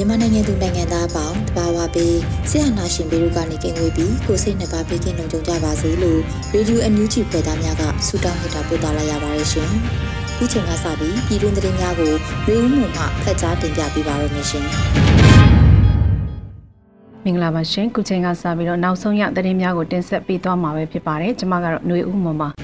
မြန်မာနိုင်ငံသူနိုင်ငံသားအပေါင်းတဘာဝပေးဆရာနာရှင်ပေတို့ကနေကင်ဝေးပြီးကိုစိတ်နှစ်ပါးပေးကင်းလုံးကြုံကြပါစေလို့ရေဒီယိုအန်ယူဂျီဖွယ်သားများကဆုတောင်းမေတ္တာပို့သလာရပါတယ်ရှင်။ဒီချိန်ကစပြီးပြည်တွင်းသတင်းများကိုရေဦးမှုမှဖတ်ကြားတင်ပြပေးပါရမရှင်။မင်္ဂလာပါရှင်။ခုချိန်ကစပြီးတော့နောက်ဆုံးရသတင်းများကိုတင်ဆက်ပေးသွားမှာပဲဖြစ်ပါတယ်။ကျွန်မကတော့ຫນွေဦးမှပါ။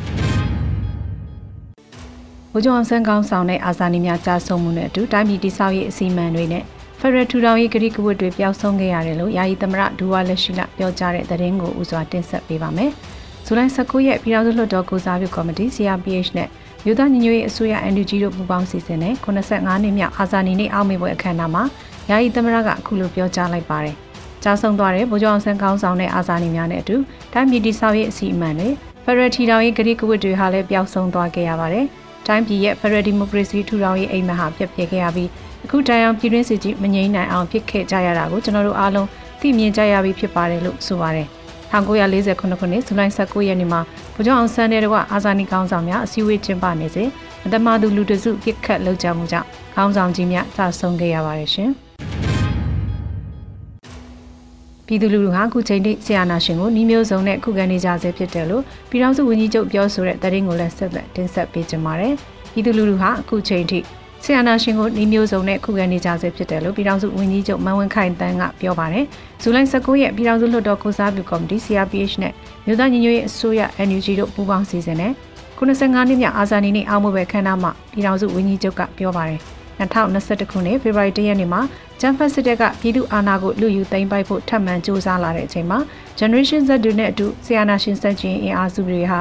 ဘိုးကျော်အောင်ဆန်းကောင်းဆောင်တဲ့အာဇာနည်များကြားဆုံးမှုနဲ့အတူတိုင်းပြည်တိဆောက်ရေးအစီအမံတွေနဲ့ ဖရယ်ထူထောင်ရေးကတိကဝတ်တွေပျောက်ဆုံးခဲ့ရတယ်လို့ယာယီသမရဒူဝါလက်ရှိလပြောကြားတဲ့သတင်းကိုဥစွာတင်ဆက်ပေးပါမယ်။ဇူလိုင်19ရက်ပြည်ထောင်စုလွှတ်တော်ကိုစားပြုကော်မတီ CRPH နဲ့မြို့သားညီညွတ်ရေးအစိုးရ NUG တို့ပူးပေါင်းစီစဉ်တဲ့85နှစ်မြောက်အာဇာနည်နေ့အောက်မေ့ပွဲအခမ်းအနားမှာယာယီသမရကအခုလိုပြောကြားလိုက်ပါတယ်။ကြားဆုံးသွားတဲ့ဗိုလ်ချုပ်အောင်ဆန်းကောင်းဆောင်တဲ့အာဇာနည်များနဲ့အတူတိုင်းပြည်တည်ဆောက်ရေးအစီအမံတွေဖရယ်ထီထောင်ရေးကတိကဝတ်တွေဟာလည်းပျောက်ဆုံးသွားခဲ့ရပါတယ်။တိုင်းပြည်ရဲ့ဖရယ်ဒီမိုကရေစီထူထောင်ရေးအိမ်မက်ဟာပြည့်ပြည့်ခဲ့ရပြီး အခုတိုင်အောင်ပြည်တွင်းစစ်ကြီးမငြိမ်းနိုင်အောင်ဖြစ်ခဲ့ကြရတာကိုကျွန်တော်တို့အားလုံးသိမြင်ကြရပြီးဖြစ်ပါတယ်လို့ဆိုပါတယ်1948ခုနှစ်ဇူလိုင်19ရက်နေ့မှာဗိုလ်ချုပ်အောင်ဆန်းတဲ့ကအာဇာနည်ကောင်းဆောင်များအစည်းအဝေးကျင်းပနေစဉ်မတမသူလူတစုပြစ်ခတ်လောက်ကြမှုကြောင့်ခေါင်းဆောင်ကြီးများစဆုံးခဲ့ရပါတယ်ရှင်ပြည်သူလူထုဟာအခုချိန်ထိဆီယနာရှင်ကိုနှီးမျိုးစုံနဲ့ခုခံနေကြဆဲဖြစ်တယ်လို့ပြည်ထောင်စုဝန်ကြီးချုပ်ပြောဆိုတဲ့သတင်းကိုလည်းဆက်လက်တင်ဆက်ပေးကြပါမယ်။ပြည်သူလူထုဟာအခုချိန်ထိ ဆီယနာရှင်ကိုနှီးမျိုးစုံနဲ့ခုခံနေကြဆဲဖြစ်တယ်လို့ပြည်ထောင်စုဝန်ကြီးချုပ်မန်ဝင်းခိုင်တန်းကပြောပါတယ်။ဇူလိုင်19ရက်ပြည်ထောင်စုလွှတ်တော်ကိုစားပြုကော်မတီ CRPH နဲ့မြို့သားညီညွတ်ရေးအစိုးရ NUG တို့ပူးပေါင်းစီစဉ်တဲ့95နှစ်မြောက်အာဇာနည်နေ့အောက်မှုပဲခမ်းနားမှာပြည်ထောင်စုဝန်ကြီးချုပ်ကပြောပါတယ်။2021ခုနှစ်ဖေဖော်ဝါရီလရက်နေ့မှာဂျမ်ဖတ်စစ်တပ်ကပြည်သူအာဏာကိုလူယူသိမ်းပိုက်ဖို့ထပ်မံစ조사လာတဲ့အချိန်မှာ Generation Z တွေနဲ့အတူဆီယနာရှင်စက်ချင်းအင်အားစုတွေဟာ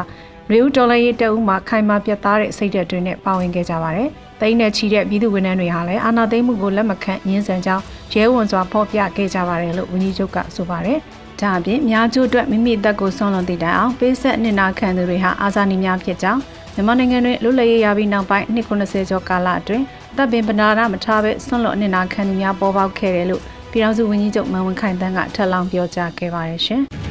ရေဦးဒေါ်လာရေးတအုပ်မှာခိုင်မာပြတ်သားတဲ့စိတ်ဓာတ်တွေနဲ့ပါဝင်ခဲ့ကြပါတယ်။သိန်းနဲ့ချီတဲ့ပြည်သူဝန်ထမ်းတွေဟာလည်းအာဏာသိမ်းမှုကိုလက်မခံညှင်းဆန်ကြောင်းရဲဝန်စွာဖော်ပြခဲ့ကြပါတယ်လို့ဝန်ကြီးချုပ်ကဆိုပါတယ်။ဒါအပြင်များကျိုးအတွက်မိမိသက်ကိုဆုံးလွန်တည်တိုင်အောင်ပေးဆက်နှစ်နာခံသူတွေဟာအာဇာနည်များဖြစ်ကြောင်းမြန်မာနိုင်ငံတွင်လူလည်ရရပြီးနောက်ပိုင်းနှစ်90ကျော်ကာလအတွင်းတပ်ပင်ပနာရမထားပဲဆွန့်လွတ်နှစ်နာခံသူများပေါ်ပေါက်ခဲ့တယ်လို့ပြည်ထောင်စုဝန်ကြီးချုပ်မန်ဝင်းခိုင်တန်းကထပ်လောင်းပြောကြားခဲ့ပါတယ်ရှင်။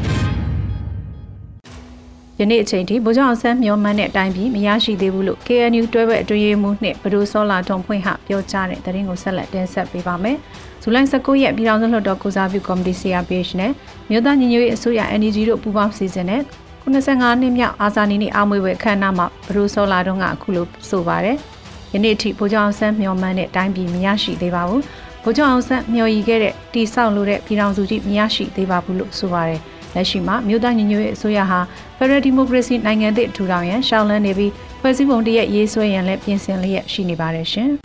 ယနေ့အချိန်ထိဗိုလ်ချုပ်အောင်ဆန်းမျောမှန်းတဲ့အတိုင်းပြီးမရရှိသေးဘူးလို့ KNU တွဲဘက်အတွင်းရေးမှူးနှင့်ဘဒိုစောလာထုံဖွင့်ဟပြောကြားတဲ့သတင်းကိုဆက်လက်တင်ဆက်ပေးပါမယ်။ဇူလိုင်19ရက်ပြည်ထောင်စုလွှတ်တော်ကိုစားပြုကော်မတီ CRPH နဲ့မြို့သားညီညွတ်ရေးအစိုးရ NUG တို့ပူးပေါင်းစီစဉ်တဲ့95နှစ်မြောက်အာဇာနည်နေ့အားမွေးပွဲအခမ်းအနားမှာဘဒိုစောလာတုံးကအခုလိုဆိုပါတယ်။ယနေ့ထိဗိုလ်ချုပ်အောင်ဆန်းမျောမှန်းတဲ့အတိုင်းပြီးမရရှိသေးပါဘူး။ဗိုလ်ချုပ်အောင်ဆန်းမျော်ရည်ခဲ့တဲ့တီဆောက်လို့တဲ့ပြည်ထောင်စုကြီးမရရှိသေးပါဘူးလို့ဆိုပါတယ်။ လက်ရှိမှာမြို့သားညီညွတ်ရေးအစိုးရဟာ Federal Democracy နိုင်ငံသစ်ထူထောင်ရန်ရှောင်းလန်းနေပြီးဖွဲ့စည်းပုံတရက်ရေးဆွဲရန်လည်းပြင်ဆင်လျက်ရှိနေပါတယ်ရှင်။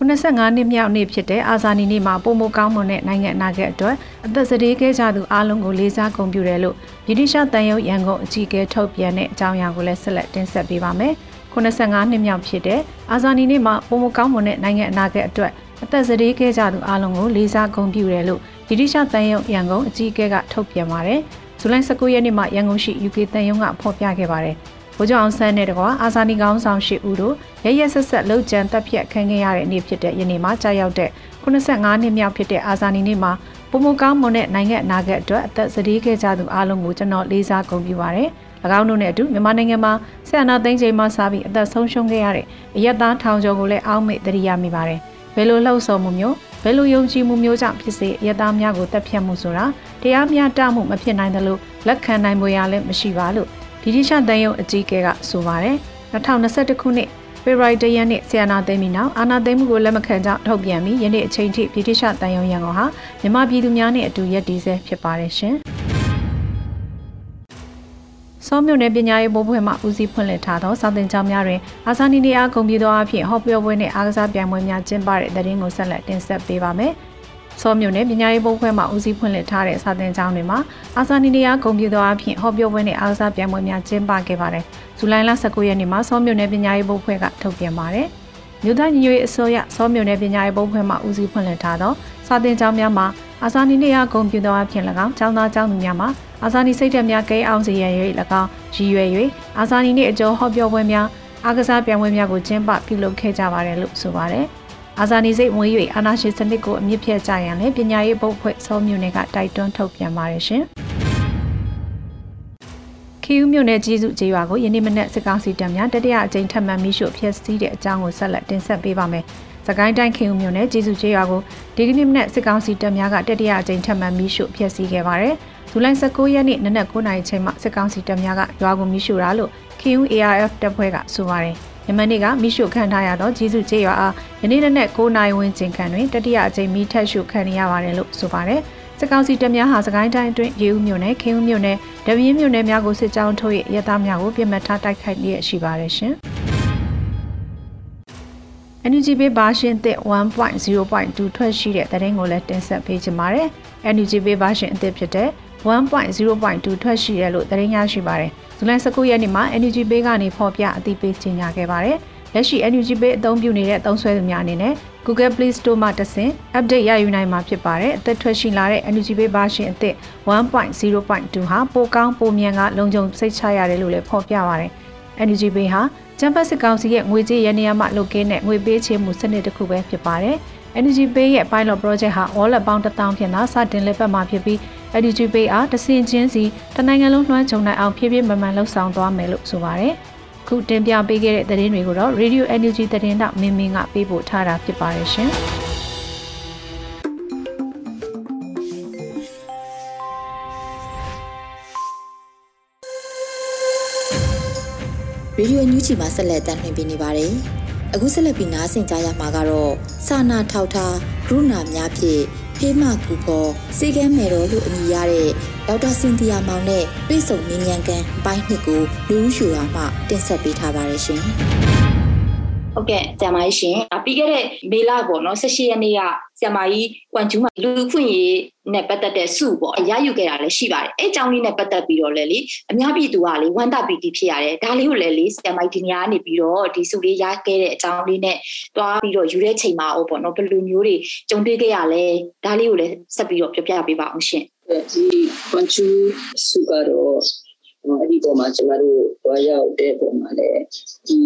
95နှစ်မြောက်နေ့ဖြစ်တဲ့အာဇာနည်နေ့မှာပုံမကောင်းမွန်တဲ့နိုင်ငံအနာဂတ်အတွက်အသက်စတေးခဲ့ကြသူအားလုံးကိုလေးစားဂုဏ်ပြုတယ်လို့ဗြိတိရှတန်ရုံရန်ကုန်အကြီးအကဲထုတ်ပြန်တဲ့အကြောင်းအရာကိုလည်းဆက်လက်တင်ဆက်ပေးပါမယ်။95နှစ်မြောက်ဖြစ်တဲ့အာဇာနည်နေ့မှာပုံမကောင်းမွန်တဲ့နိုင်ငံအနာဂတ်အတွက်အသက်စတေးခဲ့ကြသူအားလုံးကိုလေးစားဂုဏ်ပြုတယ်လို့ ဗြိတိရှတန်ရုံရန်ကုန်အကြီးအကဲကထုတ်ပြန်ပါတယ်။ဇူလိုင်19ရက်နေ့မှာရန်ကုန်ရှိ UK တန်ရုံကဖော်ပြခဲ့ပါတယ်။ဗိုလ်ချုပ်အောင်ဆန်းနဲ့တကွာအာဇာနည်ကောင်းဆောင်ရှိဦးတို့ရရဆက်ဆက်လှုပ်ကြံတက်ဖြတ်ခံခဲ့ရတဲ့နေ့ဖြစ်တဲ့ယနေ့မှာကြာရောက်တဲ့85နှစ်မြောက်ဖြစ်တဲ့အာဇာနည်နေ့မှာပုံမကောင်းမွန်တဲ့နိုင်ငံအနာဂတ်အတွက်အသက်စတေးခဲ့ကြသူအားလုံးကိုကျွန်တော်လေးစားဂုဏ်ပြုပါတယ်။၎င်းတို့နဲ့အတူမြန်မာနိုင်ငံမှာဆန္ဒသိမ်းချိန်မှစပြီးအသက်ဆုံးရှုံးခဲ့ရတဲ့အရက်သားထောင်ကျော်ကိုလည်းအောက်မေ့တရိယာမိပါတယ်။ဘယ်လိုလှုပ်ဆော်မှုမျိုး ဘယ်လိုယုံကြည်မှုမျိုးကြောင့်ဖြစ်စေရသားများကိုတပ်ဖြတ်မှုဆိုတာတရားမျှတမှုမဖြစ်နိုင်သလိုလက်ခံနိုင်မွေရလည်းမရှိပါလို့ဗြိတိရှတန်ယုံအကြီးအကဲကဆိုပါတယ်2021ခုနှစ်ဖေဖော်ဝါရီလရက်နေ့ဆီယနာသိမ်းပြီးနောက်အာဏာသိမ်းမှုကိုလက်မခံကြောင်းထုတ်ပြန်ပြီးယနေ့အချိန်ထိပြည်ထရှတန်ယုံရန်ကုန်ဟာမြန်မာပြည်သူများနဲ့အတူရပ်တည်ဆဲဖြစ်ပါတယ်ရှင်။ စောမြို့နယ်ပညာရေးဘိုးဘွဲ့မှဦးစီးဖွင့်လှစ်ထားသောစာသင်ကျောင်းများတွင်အာဇာနည်နေအားဂုဏ်ပြုသောအဖြစ်ဟောပြောပွဲနှင့်အားကစားပြိုင်ပွဲများကျင်းပတဲ့တဲ့ရင်ကိုဆက်လက်တင်ဆက်ပေးပါမယ်။စောမြို့နယ်ပညာရေးဘိုးဘွဲ့မှဦးစီးဖွင့်လှစ်ထားတဲ့စာသင်ကျောင်းတွေမှာအာဇာနည်နေအားဂုဏ်ပြုသောအဖြစ်ဟောပြောပွဲနှင့်အားကစားပြိုင်ပွဲများကျင်းပခဲ့ပါတယ်။ဇူလိုင်လ19ရက်နေ့မှာစောမြို့နယ်ပညာရေးဘိုးဘွဲ့ကထုတ်ပြန်ပါတယ်။မြို့သားညီညွတ်ရေးအစိုးရစောမြို့နယ်ပညာရေးဘုတ်ဖွဲ့မှဦးစီးဖွင့်လှစ်ထားသော စာသင်ကျောင်းများမှာအာဇာနည်နေ့အားဂုဏ်ပြုသောအဖြစ်၎င်းကျောင်းသားကျောင်းသူများမှာအာဇာနည်စိတ်ဓာတ်များကဲအောင်စေရန်၍၎င်းရည်ရွယ်၍အာဇာနည်နေ့အကျော်ဟောပြောပွဲများအားကစားပြိုင်ပွဲများကိုကျင်းပပြုလုပ်ခဲ့ကြပါတယ်လို့ဆိုပါတယ်။အာဇာနည်စိတ်မွေး၍အာနာရှင်စနစ်ကိုအမြင့်ဖြတ်ကြရန်လည်းပညာရေးဘုတ်ဖွဲ့စောမြို့နယ်ကတိုက်တွန်းထုတ်ပြန်ပါတယ်ရှင်။ခီဦးမြို့နယ်ကြီးစုကျေးရွာကိုယနေ့မနက်စစ်ကောင်စီတပ်များတတိယအကြိမ်ထပ်မံမိရှို့ဖျက်ဆီးတဲ့အကြောင်းကိုဆက်လက်တင်ဆက်ပေးပါမယ်။ စကိုင်းတိုင်းခင်ဦးမြို့နယ်ကျေးစုကျေးရွာကိုဒီကနေ့မနက်စစ်ကောင်စီတပ်များကတတိယအကြိမ်ထပ်မံမိရှို့ဖျက်ဆီးခဲ့ပါတယ်။ဇူလိုင်19ရက်နေ့နနက်9:00နာရီချိန်မှာစစ်ကောင်စီတပ်များကရွာကိုမိရှို့တာလို့ KU ARF တပ်ဖွဲ့ကဆိုပါတယ်။ယမန်နေ့ကမိရှို့ခံထားရသောဂျေစုကျေးရွာအားယနေ့နနက်9:00နာရီဝန်းကျင်ခန့်တွင်တတိယအကြိမ်မိထက်ရှို့ခံရပါတယ်လို့ဆိုပါတယ်။စစ်ကောင်စီတပ်များဟာစကိုင်းတိုင်းအတွင်းရေဦးမြို့နယ်ခင်ဦးမြို့နယ်ဒဗင်းမြို့နယ်များကိုစစ်ကြောင်းထုတ်၍ရဲသားများကိုပြစ်မှတ်ထားတိုက်ခိုက်လျက်ရှိပါတယ်ရှင်။ NUGB version သစ်1.0.2ထွက်ရှိတဲ့သတင်းကိုလည်းတင်ဆက်ပေးချင်ပါတယ်။ NUGB version အသစ်ဖြစ်တဲ့1.0.2ထွက်ရှိတယ်လို့သတင်းရရှိပါတယ်။ဇူလိုင်19ရက်နေ့မှာ Energy Bay ကနေဖော်ပြအသိပေးကြေညာခဲ့ပါတယ်။လက်ရှိ Energy Bay အသုံးပြုနေတဲ့သုံးစွဲသူများအနေနဲ့ Google Play Store မှာတဆင့် update ရယူနိုင်မှာဖြစ်ပါတယ်။အသက်ထွက်ရှိလာတဲ့ Energy Bay version အသစ်1.0.2ဟာပိုကောင်းပိုမြန်ကလုံခြုံစိတ်ချရတယ်လို့လည်းဖော်ပြပါတယ်။ Energy Bay ဟာ ဂျမ်ဘတ်စစ်ကောင်စီရဲ့ငွေကြေးရန်နေရမှလုတ်ကင်းတဲ့ငွေပေးချေမှုစနစ်တစ်ခုပဲဖြစ်ပါတယ်။ Energy Bay ရဲ့ pilot project ဟာ wallet ပေါင်း1000ဖြင့်သာစတင်လက်ပတ်မှာဖြစ်ပြီး Energy Bay အားတဆင်ချင်းစီတနိုင်ငံလုံးလွှမ်းခြုံနိုင်အောင်ဖြည်းဖြည်းမှန်မှန်လှုပ်ဆောင်သွားမယ်လို့ဆိုပါတယ်။ခုတင်ပြပေးခဲ့တဲ့သတင်းတွေကိုတော့ Radio Energy သတင်းတော့မင်းမင်းကပေးပို့ထားတာဖြစ်ပါတယ်ရှင်။ ရေဒီယိုညူချီမှာဆက်လက်တင်ပြနေပါတယ်။အခုဆက်လက်ပြီးနားဆင်ကြရမှာကတော့စာနာထောက်ထားကရုဏာများဖြင့်ဖေးမကူပေါ်စေကဲမယ်တော်လို့အမည်ရတဲ့ဒေါက်တာစင်တီယာမောင်နဲ့တွေ့ဆုံမင်းမြန်ကန်ပိုင်းနှစ်ကိုလူဦးရှူရာမှတင်ဆက်ပေးထားပါတယ်ရှင်။ ဟုတ်ကဲ့ဆရာမကြီးရှင်ပြီးခဲ့တဲ့မေလပေါ့နော်18ရက်နေ့ကဆရာမကြီးကွမ်ကျူးမှာလူခွင့်ရေးနဲ့ပတ်သက်တဲ့စုပေါ့အရယူခဲ့တာလည်းရှိပါတယ်အဲအကြောင်းလေးနဲ့ပတ်သက်ပြီးတော့လည်းလေအများပြည်သူကလေဝမ်းသာပီတိဖြစ်ရတယ်ဒါလေးကိုလည်းလေဆရာမကြီးဒီနေရာကနေပြီးတော့ဒီစုလေးရခဲ့တဲ့အကြောင်းလေးနဲ့တွားပြီးတော့ယူတဲ့ချိန်မှာ哦ပေါ့နော်ဘယ်လိုမျိုးတွေကြုံတွေ့ခဲ့ရလဲဒါလေးကိုလည်းဆက်ပြီးတော့ပြောပြပေးပါအောင်ရှင်ဒီကွမ်ကျူးစုကတော့ အဲ့ဒီပေါ်မှာကျမတို့တွားရောက်တဲ့ပုံမှာလည်းဒီ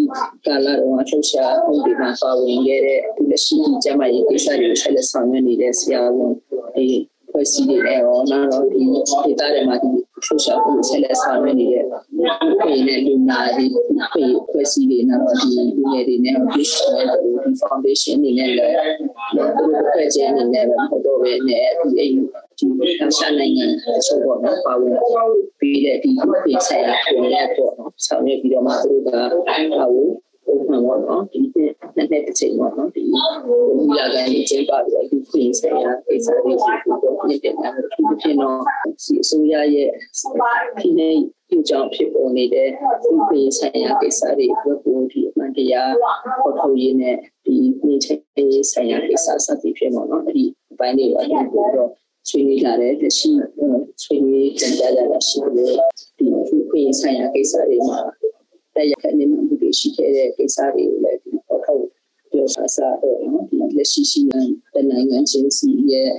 ကာလာတော့လှုပ်ရှားမှုတွေမှာပါဝင်ခဲ့တဲ့ဒီလက်ရှိကျမရဲ့ကိစ္စတွေကိုဆက်လက်ဆောင်ရွက်နေတဲ့ဆရာဝန်ဒီဖွဲ့စည်းနေတယ်ရောနောက်တော့ဒီဒေတာတွေမှာဒီလှုပ်ရှားမှုဆက်လက်ဆောင်ရွက်နေတဲ့ပြည်နယ်လူနာဒီဖွဲ့စည်းနေတော့ဒီလူငယ်တွေနဲ့ဒီဆောင်ရွက်တဲ့ဒီ foundation နေနဲ့လည်းသူတို့ဖွဲ့ခြင်းနေနဲ့မဟုတ်တော့ဘဲနဲ့ဒီအိမ် ဒီအရှနိုင်ငံဆိုတော့ပါဝင်ပြီးတဲ့ဒီပြည်ဆိုင်ရာကိုလည်းပေါ့နော်ဆောင်ရွက်ပြီးတော့မှသူတို့ကဟာကိုပုံမှန်ပေါ့နော်ဒီနှစ်နှစ်တစ်ချိန်ပေါ့နော်ဒီဒီလာကနေချိန်ပါပြီးဒီပြည်ဆိုင်ရာကိစ္စတွေကိုတော့ညတဲ့နာဒီဖြစ်တော့စီအစိုးရရဲ့ဒီနေ့ပြုကြောင့်ဖြစ်ပေါ်နေတဲ့ဒီပြည်ဆိုင်ရာကိစ္စတွေဘက်ကိုဒီအမှန်တရားပေါ်ထုတ်ရင်းနဲ့ဒီနေချိန်ဆိုင်ရာကိစ္စစသည်ဖြစ်ပေါ့နော်အဲ့ဒီအပိုင်းတွေတော့တော့ ဆွေးနွေးလာတဲ့လက်ရှိဆွေးနွေးကြံကြရတာရှိတယ်ဒီခုခွင့်ဆိုင်ရာကိစ္စတွေမှာတရားခနေမှုတွေရှိခဲ့တဲ့ကိစ္စတွေကိုလည်းဒီပေါ်ထုတ်ပြောဆဆတော့နော်ဒီလက်ရှိရှိတဲ့နိုင်ငံချင်းစီရဲ့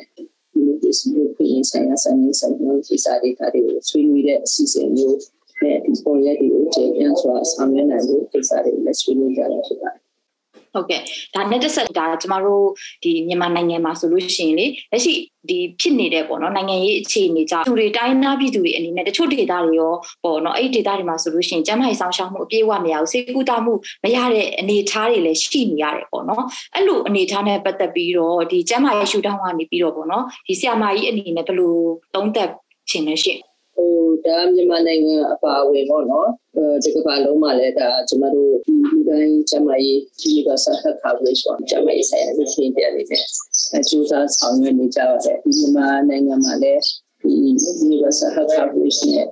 ဒီလိုကိစ္စကိုခွင့်ဆိုင်ရာဆိုင်ရာဆိုင်ရာကိစ္စတွေတွေကိုဆွေးနွေးတဲ့အစီအစဉ်မျိုးနဲ့ဒီပေါ်ရက်တွေကိုကျေပြန်စွာဆောင်ရွက်နိုင်ဖို့ကိစ္စတွေလည်းဆွေးနွေးကြရဖြစ်ပါတယ် ဟုတ်ကဲ့ဒါနဲ့တစ်ဆက်ဒါကျမတို့ဒီမြန်မာနိုင်ငံမှာဆိုလို့ရှိရင်လေလက်ရှိဒီဖြစ်နေတဲ့ပေါ့နော်နိုင်ငံရေးအခြေအနေကြောင့်သူတွေတိုင်းနာပြည်သူတွေအနေနဲ့တချို့ဒေသတွေရောပေါ့နော်အဲ့ဒီဒေသတွေမှာဆိုလို့ရှိရင်ကျန်းမာရေးဆောင်ရှောက်မှုအပြည့်အဝမရဘူးစေကူတာမှုမရတဲ့အနေအထားတွေလည်းရှိနေရတယ်ပေါ့နော်အဲ့လိုအနေအထားနဲ့ပတ်သက်ပြီးတော့ဒီကျန်းမာရေးရှုထောင့်ကနေပြီးတော့ပေါ့နော်ဒီဆရာမကြီးအနေနဲ့ဘယ်လိုသုံးသပ်ခြင်းလဲရှင့် ဟိုဒါမြန်မာနိုင်ငံအပါအဝင်ပေါ့နော်ဒီကမ္ဘာလုံးမှာလည်းဒါကျမတို့ဒီတိုင်းကျမကြီး Universal Health Coverage ပေါ့ကျမကြီးဆိုင်ရာလူချင်းပြနေတယ်အကျိုးစားဆောင်ရွက်နေကြပါတယ်ဒီမြန်မာနိုင်ငံမှာလည်းဒီ Universal Health Coverage နဲ့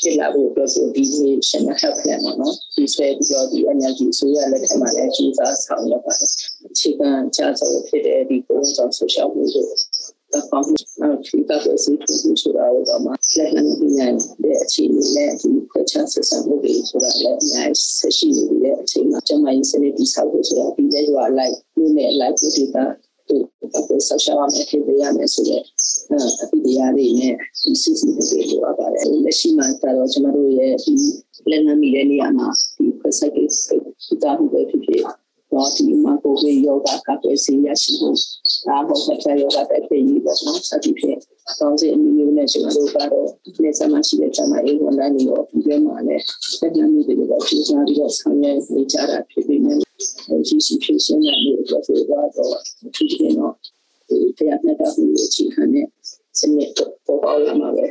ဖြစ်လာဖို့အတွက်ကိုဒီ National Health Plan ပေါ့နော်ဒီဆွဲပြီးတော့ဒီ energy ဆိုရလက်ထက်မှာလည်းအကျိုးစားဆောင်ရွက်ပါတယ်အခြေခံချဆုံးဖြစ်တဲ့ဒီကိုယ်ဆောင် social မှုတို့အဖောင်းနောက်ဒီကပ်စီထူဆိုတာတော့မှလက်လန်းပြညာတဲ့အခြေအနေနဲ့ဒီခွချဆက်ဆံမှုတွေ ဆိုတာလည်းအများကြီးဆက်ရှိနေတဲ့အချိန်မှာကျမကြီးစနစ်တည်ဆောက်ဖို့ဆိုတာဒီလက်ရွာလိုက်လူနဲ့လိုက်ဒီကသူကဆက်ရှောင်းမယ်ဖြစ်ရမယ်ဆိုတော့အပိတရားတွေနဲ့ဒီစီစီတွေလိုအပ်ပါတယ်လက်ရှိမှာတော့ကျမတို့ရဲ့ဒီလက်နက်မီတဲ့နေရာမှာဒီခွဆက်ကိစ္စစတာမှုပဲဖြစ်ဖြစ် တော့ဒီမှာကိုယ်ရဲ့ယောဂကပ်ပဲစီရရှိဖို့ဒါပေါ့ဆက်ဆက်ယောဂပဲပြင်ပြီးပေါ့နော်စသဖြင့်ကောင်းစီအမျိုးမျိုးနဲ့ကျွန်တော်တို့ကတော့လက်စမရှိတဲ့ကျွန်မအေးဝန်ထမ်းတွေရောဒီဘက်မှာလည်းဆက်နမှုတွေကိုကြိုးစားပြီးတော့ဆောင်ရွက်နေကြတာဖြစ်ပေမဲ့ရှိရှိဖြစ်ရှင်းတဲ့မျိုးအတွက်ဆိုတော့ဒီကိနော်ဒီတရားမျှတမှုကိုအခြေခံတဲ့စနစ်ပေါ်ပေါက်လာမှာပဲ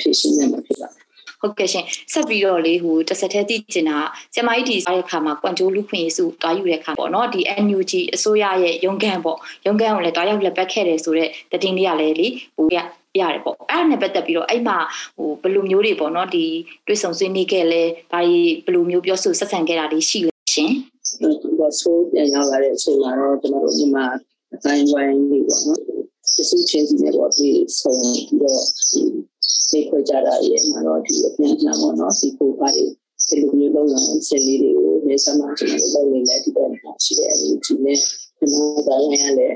ဖြစ်ရှင်းနေမှာဖြစ်ပါတယ် ဟုတ်ကဲ့ရှင်ဆက်ပြီးတော့လေဟိုတစ်ဆက်တည်းသိချင်တာကျမကြီးဒီစားတဲ့ခါမှာကွန်ဂျိုလူခွင့်ရေးစုတွားယူတဲ့ခါပေါ့နော်ဒီ NUG အစိုးရရဲ့ရုံးခန်းပေါ့ရုံးခန်းကိုလည်းတွားရောက်လက်ပတ်ခဲ့တယ်ဆိုတော့တည်င်းလေးကလည်းလေဟိုရရတယ်ပေါ့အဲ့ဒါနဲ့ပတ်သက်ပြီးတော့အဲ့မှာဟိုဘယ်လိုမျိုးတွေပေါ့နော်ဒီတွေးဆုံဆွေးနွေးခဲ့လဲဘာဘယ်လိုမျိုးပြောဆိုဆက်ဆံခဲ့တာတွေရှိလဲရှင်ဒီဆိုပြန်ရောက်လာတဲ့အချိန်မှာတော့ကျွန်တော်တို့ဒီမှာအတိုင်းဝိုင်းလေးပေါ့နော်ဒီစုချင်းစီနဲ့ပေါ့ဒီဆုံးပြီးတော့ စိတ်ခွေကြတာရဲ့မှာတော့ဒီအပြန်အလှန်ပေါ့နော်စီကိုပါတွေဒီလိုမျိုးလုပ်လာစင်လေးတွေကိုလက်စမှာကျွန်တော်လုပ်နေလဲဒီတော့ရှိတဲ့အရင်ဒီနဲ့ဒီမှာဒါလည်းရလဲ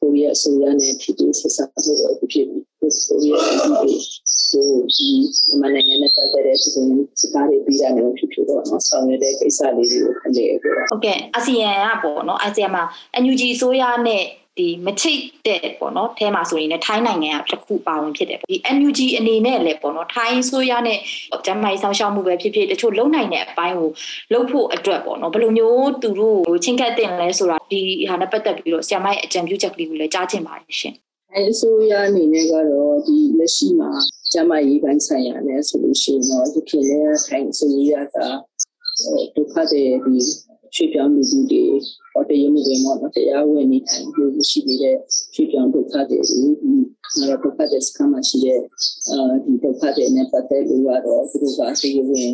ကိုရီးယားအစိုးရနဲ့ဖြစ်ပြီးဆက်ဆံမှုတော့ဖြစ်ပြီးကိုရီးယားပြည်သူဒီမနက်နဲ့ပတ်သက်တဲ့သူတွေစကားတွေပြီးတာမျိုးဖြစ်ဖြစ်တော့နော်ဆောင်ရွက်တဲ့ကိစ္စလေးတွေကိုအလေးပေးတော့ဟုတ်ကဲ့အာဆီယံကပေါ့နော်အာဆီယံမှာ NUG အစိုးရနဲ့ ဒီမချိတ်တဲ့ပေါ့နော်အဲမှာဆိုရင်လည်းထိုင်းနိုင်ငံကတစ်ခုပါဝင်ဖြစ်တယ်ဒီ NUG အနေနဲ့လည်းပေါ့နော်ထိုင်းဆိုရနဲ့ကျမ်းမိုင်းဆောင်ရှောက်မှုပဲဖြစ်ဖြစ်တချို့လုံနိုင်တဲ့အပိုင်းကိုလုံဖို့အတွက်ပေါ့နော်ဘယ်လိုမျိုးသူတို့ချင်းကပ်တင်လဲဆိုတာဒီဟာနဲ့ပတ်သက်ပြီးတော့ဆရာမရဲ့အကြံပြုချက်ကလေးကိုလည်းကြားချင်ပါတယ်ရှင်အဲဆိုရအနေနဲ့ကတော့ဒီလက်ရှိမှာကျမ်းမရေးပိုင်းဆိုင်ရာနဲ့ဆိုလို့ရှိရင်တော့ဒီခေတ်နဲ့ထိုင်းဆိုရကဒုက္ခတွေဒီ ရွှေပြောင်းလူစုတွေဟောတရမှုတွေမှာတရားဝင်နေထိုင်လို့ရှိနေတဲ့ရွှေပြောင်းဒုက္ခတွေဒီနော်ဒုက္ခတွေစကမှရှိတဲ့အဲဒီဒုက္ခတွေနဲ့ပတ်သက်လို့ကတော့သူတို့ကတရားဝင်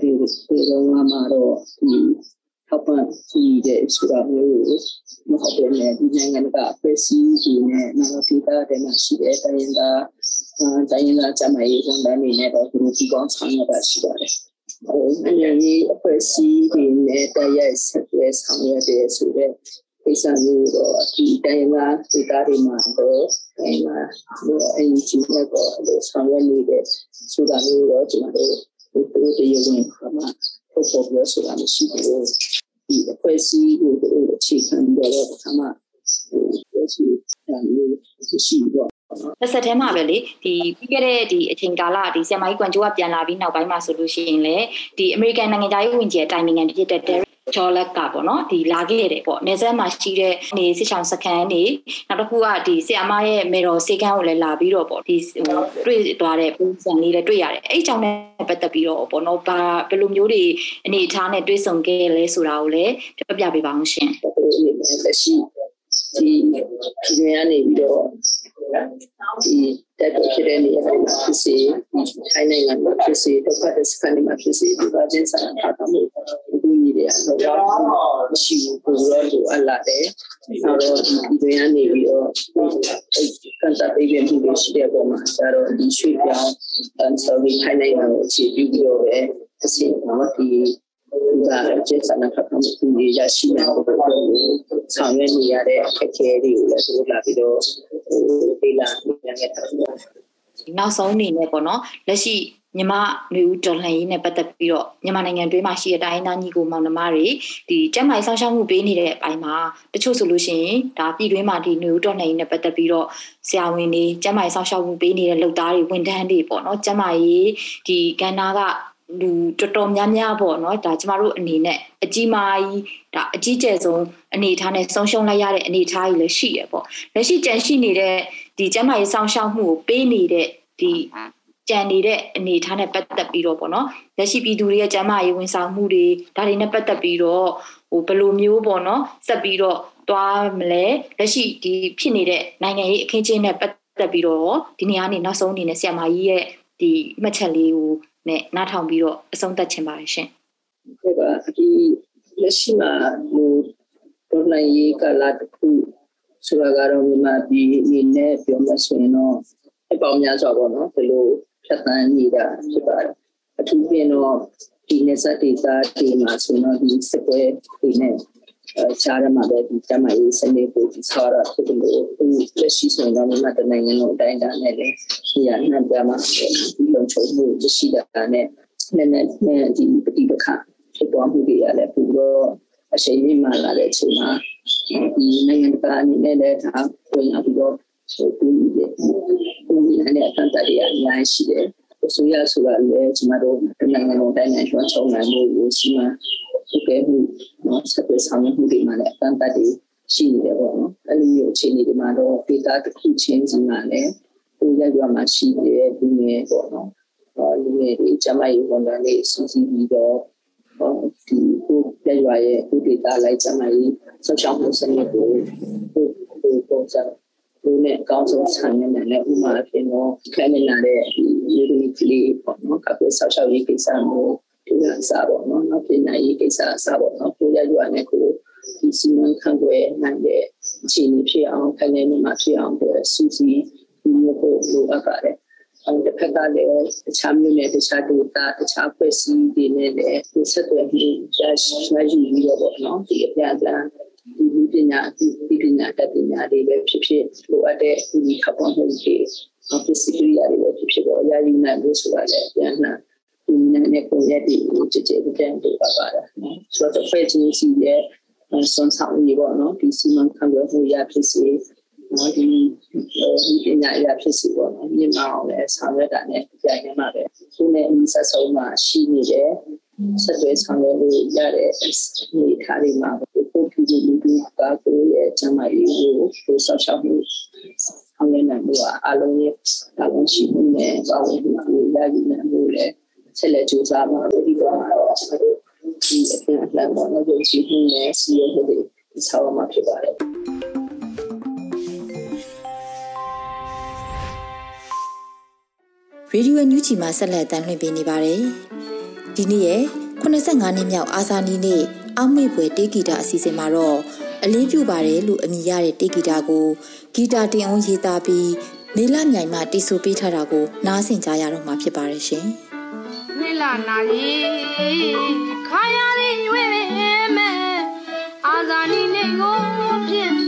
ဒီဒီတော့မှာတော့ဒီထောက်ပံ့ကြည့်တဲ့ဆိုတာမျိုးကိုမဟုတ်ဘဲနဲ့ဒီနိုင်ငံကဖွဲ့စည်းနေနဲ့နောက်ဒီကတည်းကရှိတဲ့တိုင်းဒေသတိုင်းဒေသကျမရေးဝန်ထမ်းတွေနဲ့တော့သူတို့ဒီကောင်းဆောင်ရတာရှိပါတယ် ဟိုနိုင်ငံရေးအဖွဲ့အစည်းတွေနဲ့တိုက်ရိုက်ဆက်သွယ်ဆောင်ရွက်တဲ့ဆိုတဲ့ကိစ္စမျိုးတော့ဒီတိုင်းကဒေသတွေမှာတော့အဲမှာဒီအင်ဂျီနဲ့တော့လို့ဆောင်ရွက်နေတဲ့ဆိုတာမျိုးတော့ကျွန်တော်တို့ဒီလိုတရားဝင်ခါမှာပုံပေါ်ပြောဆိုတာမရှိဘူးဒီအဖွဲ့အစည်းကိုအခြေခံပြီးတော့အခါမှာဟိုပြောစီတာမျိုးရှိတော့ တစ်ဆက်တည်းမှာပဲလေဒီပြီးခဲ့တဲ့ဒီအချိန်ကာလဒီဆီယမိုင်းကွန်ဂျိုကပြန်လာပြီးနောက်ပိုင်းမှာဆိုလို့ရှိရင်လေဒီအမေရိကန်နိုင်ငံသားရေးဝန်ကြီးအတိုင်ပင်ခံဖြစ်တဲ့ Derek ချောလက်ကပေါ့နော်ဒီလာခဲ့တယ်ပေါ့နေဆက်မှာရှိတဲ့နေစစ်ချောင်းစခန်းနေနောက်တစ်ခုကဒီဆီယမရဲ့မေတော်စေကန်းကိုလည်းလာပြီးတော့ပေါ့ဒီဟိုတွေ့သွားတဲ့ပုံစံလေးလည်းတွေ့ရတယ်အဲ့ကြောင့်လည်းပတ်သက်ပြီးတော့ပေါ့နော်ဘာဘယ်လိုမျိုးတွေအနေအထားနဲ့တွေ့ဆုံခဲ့လဲဆိုတာကိုလည်းပြပြပေးပါအောင်ရှင်လက်ရှိ ဒီပြည်နယ်ကနေပြီးတော့ဒီတက်ဖြစ်တဲ့နေရာတွေမှာဖြစ်စေထိုင်းနိုင်ငံမှာဖြစ်စေဒုက္ခတဲ့စခန်းတွေမှာဖြစ်စေဒီပါချင်းဆိုင်တာတာမျိုးဒီနည်းတွေအတော့ရှိဘူးပိုတော့လိုအပ်လာတယ်။နောက်တော့ဒီပြည်ကနေပြီးတော့ကန်တာပေးပြီးမှုတွေရှိတဲ့ပုံမှာဒါတော့ဒီရွှေ့ပြောင်းဆိုပြီးထိုင်းနိုင်ငံကိုအခြေပြုပြီးတော့ပဲအစီအမဒီ ဒါကျေးဇူးနဲ့ဖတ်မှုတွေရရှိနိုင်ဖို့ဆောင်ရွက်နေရတဲ့အခက်အခဲတွေကိုလည်းသူတို့လာပြီးတော့ဟိုဒေလာနေရတာနောက်ဆုံးအနေနဲ့ပေါ့နော်လက်ရှိမြမလူဦးတော်လှန်ရေးနဲ့ပတ်သက်ပြီးတော့မြန်မာနိုင်ငံတွင်းမှာရှိတဲ့တိုင်းသားညီကိုမောင်နှမတွေဒီကျန်းမာရေးစောင့်ရှောက်မှုပေးနေတဲ့အပိုင်းမှာတချို့ဆိုလို့ရှိရင်ဒါပြည်တွင်းမှာဒီလူဦးတော်လှန်ရေးနဲ့ပတ်သက်ပြီးတော့ဆရာဝန်တွေကျန်းမာရေးစောင့်ရှောက်မှုပေးနေတဲ့လုပ်သားတွေဝန်ထမ်းတွေပေါ့နော်ကျန်းမာရေးဒီကဏ္ဍက လူတော်တော်များများပေါ့နော်ဒါကျမတို့အနေနဲ့အကြီးမားကြီးဒါအကြီးကျယ်ဆုံးအနေအထားနဲ့ဆုံးရှုံးလိုက်ရတဲ့အနေအထားကြီးလည်းရှိရပေါ့လက်ရှိကြံရှိနေတဲ့ဒီကျန်းမာရေးစောင့်ရှောက်မှုကိုပေးနေတဲ့ဒီကြံနေတဲ့အနေအထားနဲ့ပတ်သက်ပြီးတော့ပေါ့နော်လက်ရှိပြည်သူတွေရဲ့ကျန်းမာရေးဝန်ဆောင်မှုတွေဒါတွေနဲ့ပတ်သက်ပြီးတော့ဟိုဘယ်လိုမျိုးပေါ့နော်ဆက်ပြီးတော့သွားမလဲလက်ရှိဒီဖြစ်နေတဲ့နိုင်ငံရေးအခင်းကျင်းနဲ့ပတ်သက်ပြီးတော့ဒီနေရာနေနောက်ဆုံးအနေနဲ့ဆရာမကြီးရဲ့ဒီမှတ်ချက်လေးကို နဲ့နားထောင်ပြီးတော့အဆုံးသတ်ချင်ပါတယ်ရှင်ဟုတ်ပါဒီလက်ရှိမှာဟိုဒေါ်လာရေးကလာတခုဆိုတာကတော့မြန်မာပြည်အနေနဲ့ပြောမှဆိုရင်တော့အပေါင်းများစွာပေါ့နော်ဘယ်လိုဖြတ်သန်းနေတာဖြစ်ပါတယ်အထူးဖြင့်တော့ဒီနေစဒေတာဒီမှာဆိုတော့ဒီစပွဲဒီနဲ့ ချားရမှာပဲဒီတမရေးစနေကိုဒီဆောရဖြစ်လို့လက်ရှိဆိုရင်တော့မြန်မာတနိုင်ငံလုံးအတိုင်းအတာနဲ့လည်းဒီရနှံ့ပြမှာဒီလုံခြုံမှုရှိတာနဲ့နဲ့နဲ့ဒီပฏิပက္ခဖြစ်ပေါ်မှုတွေရလည်းပိုတော့အရှိန်မြင့်လာတဲ့အချိန်မှာဒီနိုင်ငံတကာအနေနဲ့လည်းဒါဝင်လာပြီးတော့ဟိုဒီဒီနဲ့အတန်တရအများရှိတယ်အစိုးရဆိုတာလည်းကျမတို့နိုင်ငံတော်တိုင်းနိုင်ငံရွှေချုံနိုင်မှုကိုစီမံ ဟုတ်ကဲ့မှုနော်ဆက်သွယ်ဆောင်ရွက်မှုတွေမှာလည်းအတန်တတွေရှိနေတယ်ပေါ့နော်အဲ့လိုမျိုးအခြေအနေတွေမှာတော့ဒေတာတစ်ခုချင်းစီမှာလည်းဟိုရက်ရွာမှာရှိတဲ့လူငယ်ပေါ့နော်လူငယ်တွေကျမရေးဝန်ထမ်းတွေစုစည်းပြီးတော့ဒီကိုရက်ရွာရဲ့ဒီဒေတာလိုက်ကျမရေးဆောက်ရှောက်မှုစနစ်ကိုဟိုဟိုပုံစံဒီနဲ့အကောင်းဆုံးဆန်နေတယ်လည်းဥမာအဖြစ်တော့ခက်နေလာတဲ့ဒီယူနီကလေးပေါ့နော်ကပ်ဆောက်ရှောက်ရေးကိစ္စမျိုး ဒီကစားပေါ့နော်နောက်ပြင်နိုင်ရေးကိစ္စစားပေါ့နော်ကိုရရွာနဲ့ကိုဒီစီမံခန့်ခွဲနိုင်တဲ့အခြေအနေဖြစ်အောင်ခက်နေမှာဖြစ်အောင်အတွက်စူးစီးဒီမျိုးကိုလိုအပ်ပါတယ်အဲ့ဒီဖက်ကလည်းတခြားမျိုးနဲ့တခြားဒေတာတခြားဖွဲ့စည်းတွေနဲ့လည်းဆက်သွယ်ပြီးရရှိရယူပြီးတော့ပေါ့နော်ဒီအပြန်အလှန်ဒီပညာဒီပညာတတ်ပညာတွေပဲဖြစ်ဖြစ်လိုအပ်တဲ့ဒီခပ်ပေါ်မှုတွေအပစ္စည်းတွေရတယ်ပဲဖြစ်ဖြစ်တော့ရယူနိုင်လို့ဆိုတာလည်းပြန်လှန် ဒီနဲ့နဲ့ကိုရက်ဒီကြည်ကြည်ပြန်ပြပါပါတယ်နော်ဆိုတော့ဖွဲ့ချင်းစီရဲ့စွမ်းဆောင်ရည်ပေါ့နော်ဒီစီမံခန့်ခွဲမှုရဖြစ်စေနော်ဒီဒီပညာရဖြစ်စေပေါ့နော်မြင်မအောင်လဲဆောင်ရွက်တာနဲ့ကြိုင်နေမှာပဲသူနဲ့အင်းဆက်ဆုံးမှာရှိနေတယ်ဆက်သွယ်ဆောင်ရွက်လို့ရတဲ့အနေအထားတွေမှာကိုပြည်သူလူထုကကိုရဲ့ကျန်းမာရေးကိုကိုဆောက်ရှောက်မှုဆောင်ရွက်နိုင်မှုအလုံးရဲ့တာဝန်ရှိမှုနဲ့ပါဝင်မှုတွေရယူနိုင်မှုလည်း ဆက်လက်ကြိုးစားမှာဒီကတော့ကျွန်တော်တို့ဒီအပြင်အလှမ်းပေါ်တော့ယုံကြည်မှုနဲ့စီးရဲမှုတွေဆောက်မှာဖြစ်ပါတယ်ရေဒီယိုညူချီမှာဆက်လက်တမ်းလွှင့်ပေးနေပါတယ်။ဒီနေ့ရဲ့85နှစ်မြောက်အာဇာနည်နေ့အောက်မေ့ပွဲတေးဂီတာအစီအစဉ်မှာတော့အလေးပြုပါတယ်လို့အမည်ရတဲ့တေးဂီတာကိုဂီတာတင်အောင်ရေးသားပြီးမေလမြိုင်မှတီးဆိုပေးထားတာကိုနားဆင်ကြရတော့မှာဖြစ်ပါတယ်ရှင်။ မေလနာရီခါရည်ရွေးမဲ့အာဇာနည်နေ့ကိုဖြင့်မမေ့ခင်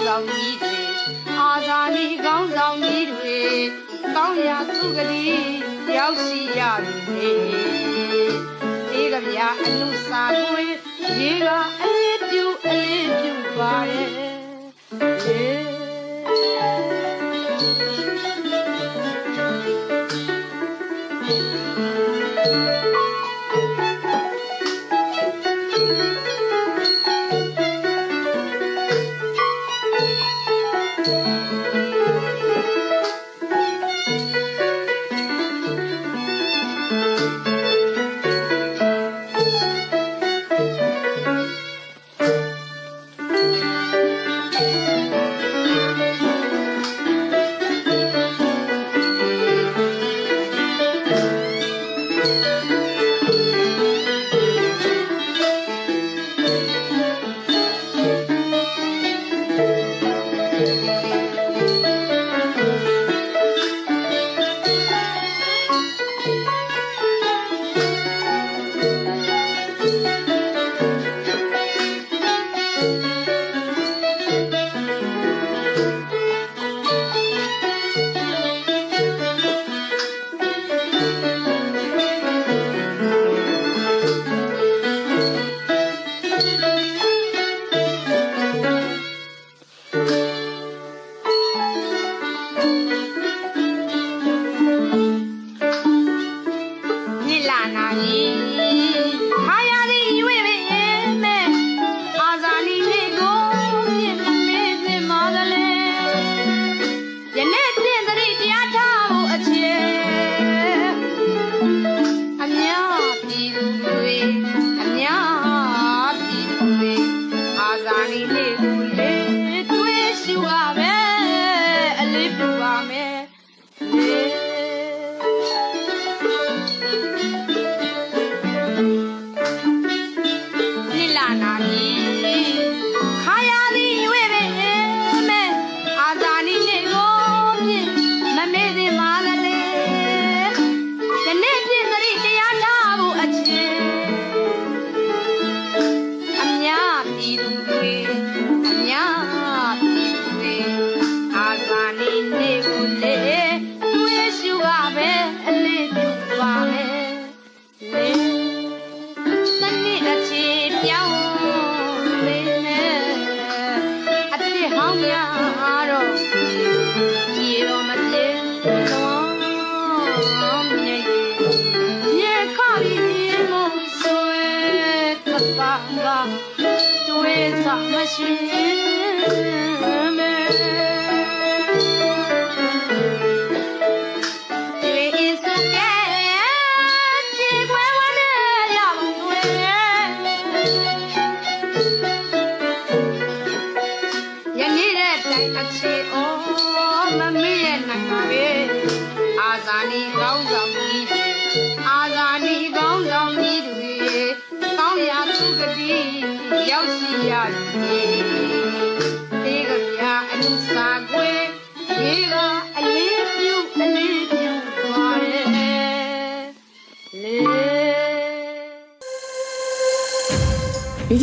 င်းဆောင်ကြီးတွေအာဇာနည်ကောင်းဆောင်ကြီးတွေကောင်းရာသူကလေးရောက်ရှိရပြီလေဒီကဗျာအနုစာကိုရေကအလေးပြုအလေးပြုပါတ တာကတွေ့စားမရှိမ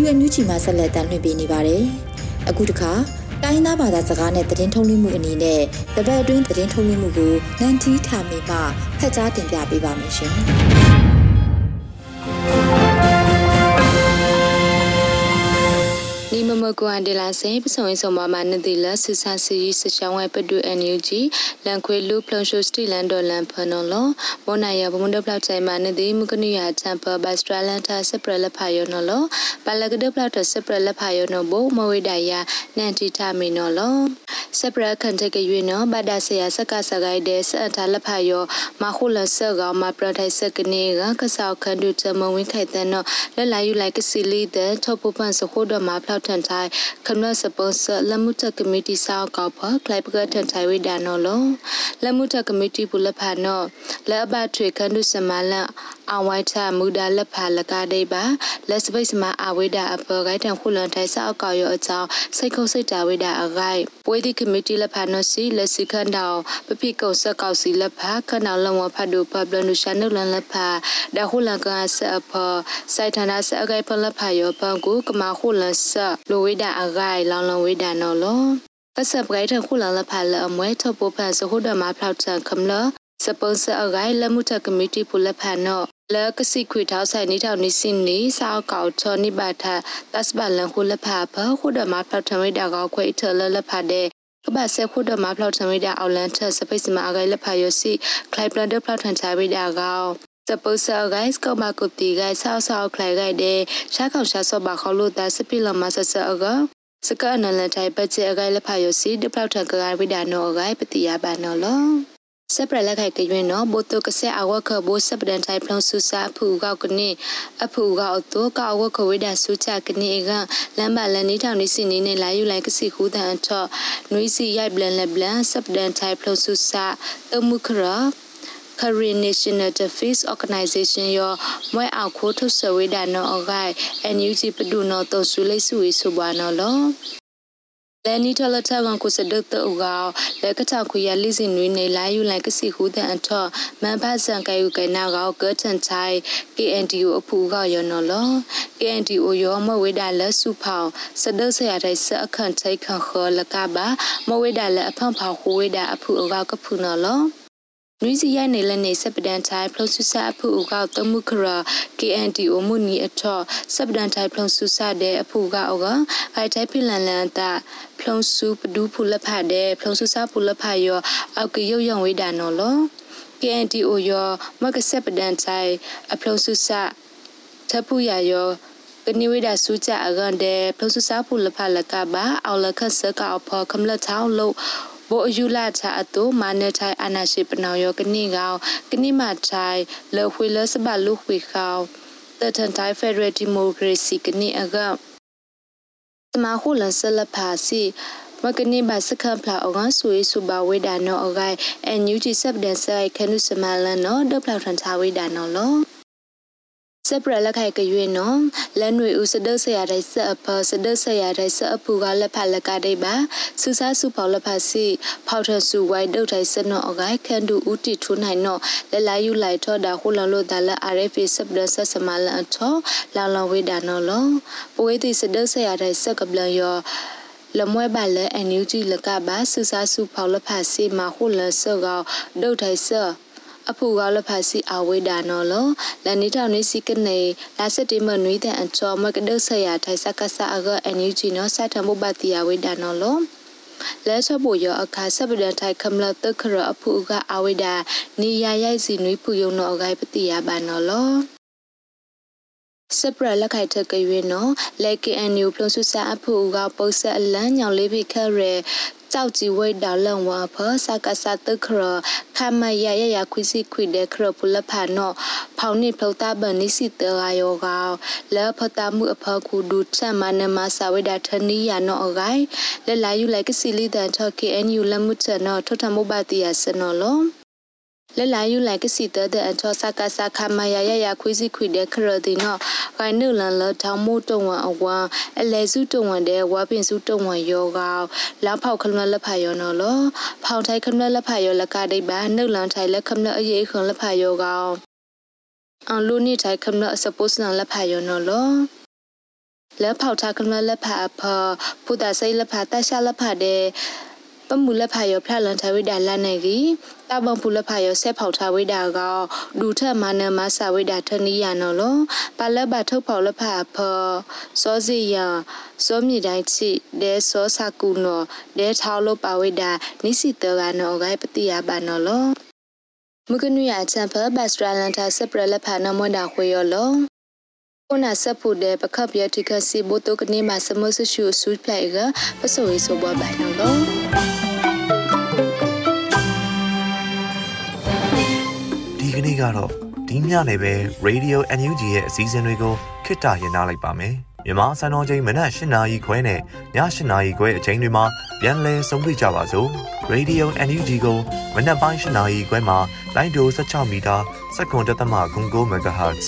ရေဒီယိုအန်ယူဂျီမှာဆက်လက်တင်ပြနေပါတယ်။အခုတစ်ခါတိုင်းသားဘာသာစကားနဲ့သတင်းထုတ်လွှင့်မှုအနေနဲ့တပတ်အတွင်းသတင်းထုတ်လွှင့်မှုကိုနန်တီထာမီမှဖတ်ကြားတင်ပြပေးပါမယ်ရှင်။ မမကွန်ဒလာစေပစုံစုံမမနတိလဆူဆာစီစချောင်းဝဲပတူအန်ယူဂျီလန်ခွေလူဖလုံရှိုစတီလန်ဒေါ်လန်ဖနော်လောမောနာယဘမွန်ဒပလောက်ချိုင်မနတိမကနိယာချမ်ပဘတ်စထရလန်တာစပရလဖာယောနော်လောပလကဒပလောက်တစပရလဖာယောနော်ဘမဝိဒယာနန်တီတာမီနော်လောစပရခန်တကရွေနော်ဘာဒဆယာစကစကိုင်တဲ့စအတာလဖာယောမခုလဆောကောင်မပရထိုင်စကနေကကဆောက်ခန်ဒုချမဝင်းခိုင်တဲ့နော်လက်လာယူလိုက်ကစီလီတဲ့ထောပပန်စခိုးတော်မှာဖလောက်ထန်ထိုင်ခမလစပွန်ဆာလမှုတကမတီဆောက်ကောက်ဖကလိုက်ပကထန်ထိုင်ဝိဒါနော်လောလမှုတကမတီပူလဖာနော်လက်အဘထွေခန်ဒုစမလ အဝိုက်ချမူဒါလက်ဖာလကားဒိပါလက်စပိတ်စမအဝိဒါအပေါ်ဂိုက်တန်ခုလန်ထိုင်ဆောက်ကောက်ရောအကြောင်းစိတ်ခုစိတ်တာဝိဒါအဂိုက်ပွေးဒီကမတီလက်ဖာနော်စီလက်စီခန်တောင်ပပိကုံဆက်ကောက်စီလက်ဖာခဏလောင်ဝဖတ်ဒူပပလနုရှာနုလန်လက်ဖာဒါခုလန်ကဆအဖောစိုက်ထနာဆအဂိုက်ဖလက်ဖာရောပန်ကိုကမခုလန်ဆလိုဝိဒါအဂိုက်လောင်လောင်ဝိဒါနော်လောကဆပ်ဂိုက်ထခုလန်လက်ဖာလအမွဲထပ်ပိုဖန်စဟုဒမဖလောက်ချန်ခမလစပွန်ဆာအဂိုက်လက်မှုထကမတီပူလက်ဖာနော် လကစီခွေထောက်ဆိုင်နေထောင်နေစင်နေစောက်ကောက်ချောနိဘာထတပ်စပလန်ခုလဖာဖခုဒမဖောက်ထမိတာကောခွေထလလဖာတဲ့ကဘာဆက်ခုဒမဖောက်ထမိတာအော်လန်ထစပိစမအဂိုင်လဖာယစီခလိုက်ပလန်ဒဖောက်ထန်ချဝိတာကောစပုစဂိုင်စကမကုတီဂိုင်ဆောက်ဆောက်ခလိုက်ဂိုင်တဲ့ရှားခေါရှာဆောဘာခေါလို့တာစပိလမဆဆအကစကအနလန်တိုင်ပတ်ချေအဂိုင်လဖာယစီဒဖောက်ထန်ကဂိုင်ဝိဒါနောအဂိုင်ပတိယဘာနောလော စပရလက်ခိုက်ကရွင်နော်ဘိုတုကဆက်အဝခဘိုစပဒန်တိုင်ဖလုံဆူစာဖူကောက်ကနေအဖူကောက်တော့ကောက်ဝခဝိဒါဆူချကနေကလမ်းပါလန်နေထောင်နေစီနေနေလာယူလိုက်ကစီခူးတန်ထော့နွေးစီရိုက်ဘလန်လက်ဘလန်စပဒန်တိုင်ဖလုံဆူစာတမှုခရာ Korean National Defense Organization ရောမွဲအောင်ခိုးထုတ်ဆဝေဒါနော်အဂိုင် NUG ပဒုနော်တော့ဆူလိဆူဝေဆိုပါနော်လော လန်နီထလထဝန်ကိုစဒတ်တူကလက်ကချခွေရလိစင်နွေနေလာယူလိုက်ကစီခုတဲ့အထော့မန်ဖတ်ဆန်ကယူကနာကောကထန်ချိုင် KNDO အဖူကရောနော်လော KNDO ရောမဝေဒါလက်စုဖောင်စဒတ်ဆရာတဲ့စအခန့်ချိုင်ခခလကပါမဝေဒါလက်အဖန်ဖောင်ခိုးဝေဒါအဖူအကကဖူနော်လော နွီစီရိုင်နေလနေစပဒန်တိုင်ဖလုံဆူဆာအဖူကောက်တမှုခရာ KNDO မှုနီအထော့စပဒန်တိုင်ဖလုံဆူဆာတဲ့အဖူကောက်ကအိုက်တိုင်ဖိလန်လန်တာဖလုံဆူပဒူးဖူလဖတဲ့ဖလုံဆူဆာဖူလဖယောအောက်ကရုပ်ယံဝေးတာနော်လော KNDO ယောမကစပဒန်တိုင်အဖလုံဆူဆာထဖူရယောကနိဝိဒါစုကြအကန်တဲ့ဖလုံဆူဆာဖူလဖလကပါအော်လခဆကောက်ဖော်ခမလချောင်းလို့ ဘိုအယူလာချအတူမာနထိုင်အနာရှိပနောယောကနိကောင်ကနိမထိုင်လေခွေလစဘလူခွေခေါတထန်တိုင်ဖက်ဒရယ်ဒီမိုကရေစီကနိအကတမခုလဆလဖာစီမကနိဘစခပ်ဖလာအောငါဆွေစုဘဝေဒါနောအဂိုင်အန်ယူဂျီဆပ်ဒန်ဆိုင်ခနုစမလန်နောဒပလောက်ထန်ချဝေဒါနောလော စပရလက်ခိုက်ကရွေနော်လက်နွေဦးစဒဆရာတိုင်းစအဖစဒဆရာတိုင်းစအဖူကလက်ဖလက်ကတိပါစူစားစုပေါလက်ဖစီဖောက်ထဆူဝိုင်းဒုတ်တိုင်းစနောအဂိုက်ခန်ဒူဦးတီထူနိုင်နော်လက်လာယူလိုက်ထော့တာခုလန်လို့ဒါလက် RFA စပရဆက်စမလန်ထောလောင်လောင်ဝေးတာနော်လောပဝေးတိစဒဆရာတိုင်းစကပလန်ယောလမွဲပါလဲအန်ယူဂျီလကပါစူစားစုဖောက်လက်ဖစီမခုလဆောက်ဒုတ်တိုင်းဆော အဖူကလဖစီအဝေဒါနော်လလနီတောင်နေစီကနေလာစတိမနွေးတဲ့အချောမကဒဆရာထိုင်စကဆာအကအန်ယူဂျီနော်စထမဘတိယဝေဒါနော်လောလဲချဖို့ရအခါစပဒန်ထိုင်ခမလတခရအဖူကအဝိဒါနေရရိုက်စီနွေးဖူယုံနော်အဂိုင်ပတိယပါနော်လောစပရလက်ခိုက်ထကရွေနော်လက်ကန်နျူပလုံဆုစာအဖူကပုတ်ဆက်အလန်းညောင်လေးဖိခရဲ ကြောက်ကြီးဝိတ်ဒါလန်ဝါဖစကစတခရခမရရရခွစီခွတဲ့ခရပူလဖာနောဖောင်နိဖလတာဘနိစီတရာယောကလဲဖတာမှုအဖခုဒုချမနမဆဝိဒါထနီယာနောအဂိုင်လဲလာယူလိုက်ကစီလီတန်ထော့ KNU လမှုချနောထထမဘတိယစနောလော လလာယူလိုက်ကစီတတဲ့အချောစကစခမရရရခွေးစီခွေတဲ့ခရတိနော်ဂိုင်နုလန်လထောင်မို့တုံဝအဝါအလဲစုတုံဝတဲ့ဝါပင်စုတုံဝယောကလာဖောက်ခမလက်ဖာယောနော်လဖောင်ထိုင်ခမလက်ဖာယောလကတိပါနုလန်ထိုင်လက်ခမလအရေးခွန်လက်ဖာယောကအန်လူနိထိုင်ခမလစပုစနလက်ဖာယောနော်လလက်ဖောက်ထားခမလက်ဖာဖဖူတာစိလက်ဖာတရှာလက်ဖာတဲ့ ပမှုလက်ဖာယောဖလန်ထဝိဒါလနေကြီးတဘဖူလက်ဖာယောဆက်ဖောက်ထားဝိဒါကဒူထမနမဆဝိဒါထနီယာနော်လောပါလက်ပါထုတ်ဖောက်လက်ဖာဖစောစီယံစောမြေတိုင်းချိဒဲစောစကူနော်ဒဲထောက်လို့ပါဝိဒါနိစီတကနော်ဂိုင်ပတိယပါနော်လောမကနုရချန်ဖဘတ်စထရလန်တာစပရလက်ဖာနမွန်တာခွေရောလော ကိုနာစဖုတဲ့ပခပ်ရတိကစီဘိုတိုကနေမှာစမဆရှုဆူပလိုက်ကပစိုးရေးဆိုဘဘာနော်လောဒီကနေ့ကတော့ဒီညနေပဲ Radio NUG ရဲ့အစည်းအဝေးကိုခਿੱတရနာလိုက်ပါမယ်မြန်မာစံတော်ချိန်မနက်၈နာရီခွဲနဲ့ည၈နာရီခွဲအချိန်တွေမှာပြန်လည်ဆုံးဖြတ်ကြပါစို့ Radio NUG ကိုမနက်ပိုင်း၈နာရီခွဲမှာလိုင်းဒို16မီတာစက္ကန့်တသမ9 MHz